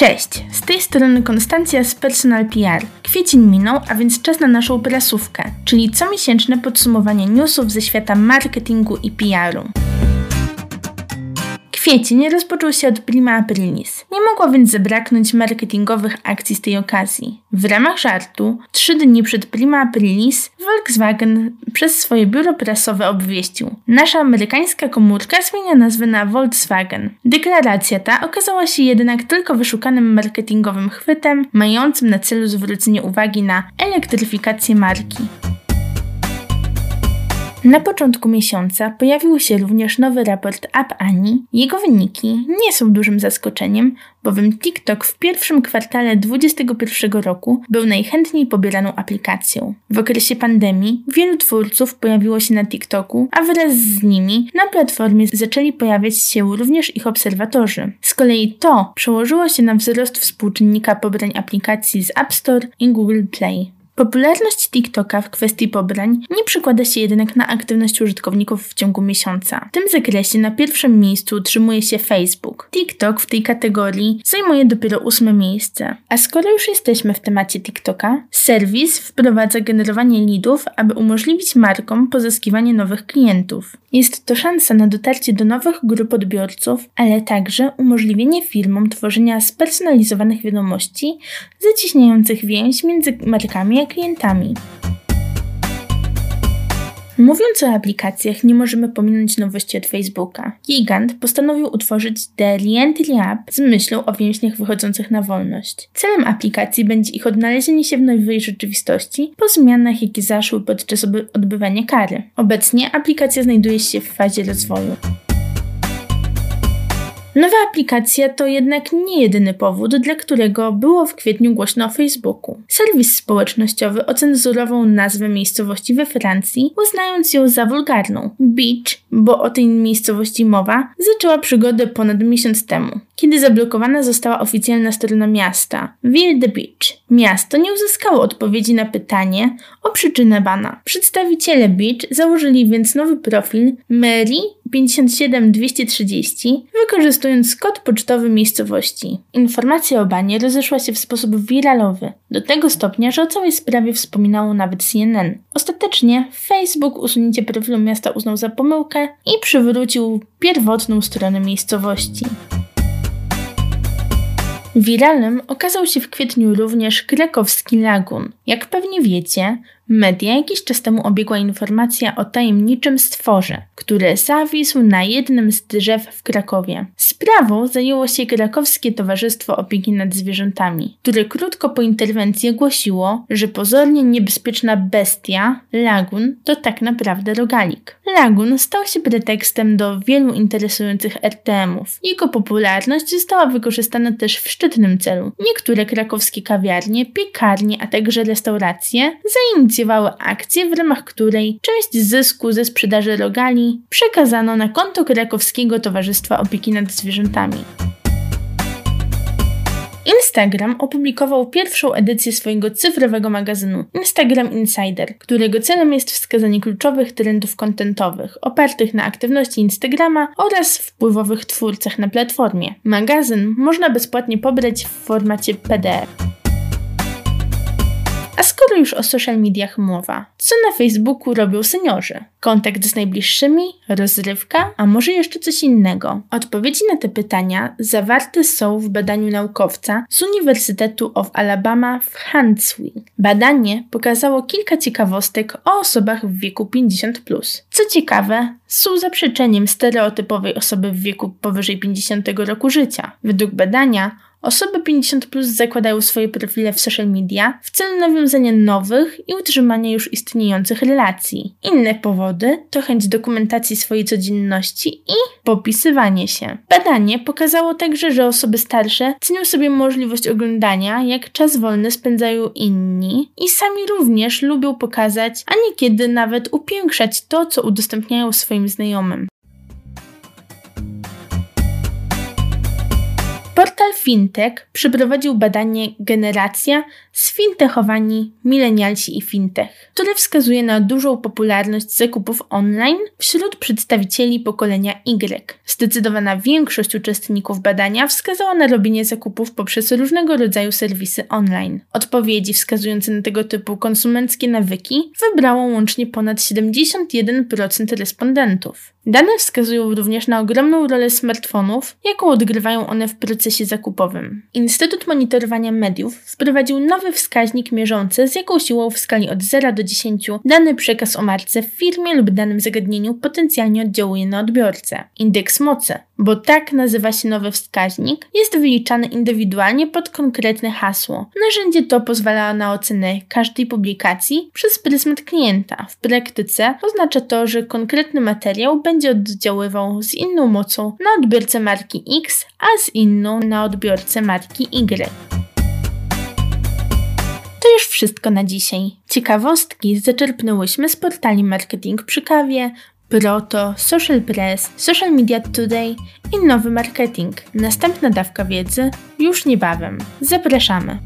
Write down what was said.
Cześć, z tej strony Konstancja z Personal PR. Kwiecień minął, a więc czas na naszą prasówkę, czyli comiesięczne podsumowanie newsów ze świata marketingu i PR-u. Kwiecień rozpoczął się od Prima Aprilis. Nie mogło więc zabraknąć marketingowych akcji z tej okazji. W ramach żartu, trzy dni przed Prima Aprilis, Volkswagen przez swoje biuro prasowe obwieścił: Nasza amerykańska komórka zmienia nazwę na Volkswagen. Deklaracja ta okazała się jednak tylko wyszukanym marketingowym chwytem, mającym na celu zwrócenie uwagi na elektryfikację marki. Na początku miesiąca pojawił się również nowy raport App Ani. Jego wyniki nie są dużym zaskoczeniem, bowiem TikTok w pierwszym kwartale 2021 roku był najchętniej pobieraną aplikacją. W okresie pandemii wielu twórców pojawiło się na TikToku, a wraz z nimi na platformie zaczęli pojawiać się również ich obserwatorzy. Z kolei to przełożyło się na wzrost współczynnika pobrań aplikacji z App Store i Google Play. Popularność TikToka w kwestii pobrań nie przekłada się jednak na aktywność użytkowników w ciągu miesiąca. W tym zakresie na pierwszym miejscu utrzymuje się Facebook. TikTok w tej kategorii zajmuje dopiero ósme miejsce. A skoro już jesteśmy w temacie TikToka, serwis wprowadza generowanie leadów, aby umożliwić markom pozyskiwanie nowych klientów. Jest to szansa na dotarcie do nowych grup odbiorców, ale także umożliwienie firmom tworzenia spersonalizowanych wiadomości zacieśniających więź między markami klientami. Mówiąc o aplikacjach, nie możemy pominąć nowości od Facebooka. Gigant postanowił utworzyć The Reentry App z myślą o więźniach wychodzących na wolność. Celem aplikacji będzie ich odnalezienie się w nowej rzeczywistości po zmianach, jakie zaszły podczas odbywania kary. Obecnie aplikacja znajduje się w fazie rozwoju. Nowa aplikacja to jednak nie jedyny powód, dla którego było w kwietniu głośno o Facebooku. Serwis społecznościowy ocenzurował nazwę miejscowości we Francji, uznając ją za wulgarną. Beach, bo o tej miejscowości mowa, zaczęła przygodę ponad miesiąc temu, kiedy zablokowana została oficjalna strona miasta the Beach. Miasto nie uzyskało odpowiedzi na pytanie o przyczynę bana. Przedstawiciele Beach założyli więc nowy profil Mary 57230, wykorzystując kod pocztowy miejscowości. Informacja o banie rozeszła się w sposób wiralowy, do tego stopnia, że o całej sprawie wspominało nawet CNN. Ostatecznie Facebook usunięcie profilu miasta uznał za pomyłkę i przywrócił pierwotną stronę miejscowości. Wiralnym okazał się w kwietniu również krakowski lagun. Jak pewnie wiecie, Media jakiś czas temu obiegła informacja o tajemniczym stworze, który zawisł na jednym z drzew w Krakowie. Sprawą zajęło się Krakowskie Towarzystwo Opieki nad Zwierzętami, które krótko po interwencji ogłosiło, że pozornie niebezpieczna bestia, lagun, to tak naprawdę rogalik. Lagun stał się pretekstem do wielu interesujących RTM-ów. Jego popularność została wykorzystana też w szczytnym celu. Niektóre krakowskie kawiarnie, piekarnie, a także restauracje zainicjowały inicjowały akcję, w ramach której część zysku ze sprzedaży rogali przekazano na konto Krakowskiego Towarzystwa Opieki nad Zwierzętami. Instagram opublikował pierwszą edycję swojego cyfrowego magazynu Instagram Insider, którego celem jest wskazanie kluczowych trendów kontentowych opartych na aktywności Instagrama oraz wpływowych twórcach na platformie. Magazyn można bezpłatnie pobrać w formacie PDF. Skoro już o social mediach mowa, co na Facebooku robią seniorzy? Kontakt z najbliższymi, rozrywka, a może jeszcze coś innego? Odpowiedzi na te pytania zawarte są w badaniu naukowca z Uniwersytetu of Alabama w Huntsville. Badanie pokazało kilka ciekawostek o osobach w wieku 50+. Co ciekawe, są zaprzeczeniem stereotypowej osoby w wieku powyżej 50 roku życia. Według badania Osoby 50 plus zakładają swoje profile w social media w celu nawiązania nowych i utrzymania już istniejących relacji. Inne powody to chęć dokumentacji swojej codzienności i popisywanie się. Badanie pokazało także, że osoby starsze cenią sobie możliwość oglądania, jak czas wolny spędzają inni i sami również lubią pokazać, a niekiedy nawet upiększać to, co udostępniają swoim znajomym. Portal Fintech przeprowadził badanie Generacja Sfintechowani Milenialsi i Fintech, które wskazuje na dużą popularność zakupów online wśród przedstawicieli pokolenia Y. Zdecydowana większość uczestników badania wskazała na robienie zakupów poprzez różnego rodzaju serwisy online. Odpowiedzi wskazujące na tego typu konsumenckie nawyki wybrało łącznie ponad 71% respondentów. Dane wskazują również na ogromną rolę smartfonów, jaką odgrywają one w procesie zakupowym. Instytut Monitorowania Mediów wprowadził nowy wskaźnik mierzący, z jaką siłą w skali od 0 do 10 dany przekaz o marce w firmie lub danym zagadnieniu potencjalnie oddziałuje na odbiorcę. Indeks mocy, bo tak nazywa się nowy wskaźnik, jest wyliczany indywidualnie pod konkretne hasło. Narzędzie to pozwala na ocenę każdej publikacji przez pryzmat klienta. W praktyce oznacza to, że konkretny materiał będzie oddziaływał z inną mocą na odbiorcę marki X, a z inną na odbiorcę marki Y. To już wszystko na dzisiaj. Ciekawostki zaczerpnęłyśmy z portali Marketing przy kawie, Proto, Social Press, Social Media Today i Nowy Marketing. Następna dawka wiedzy już niebawem. Zapraszamy.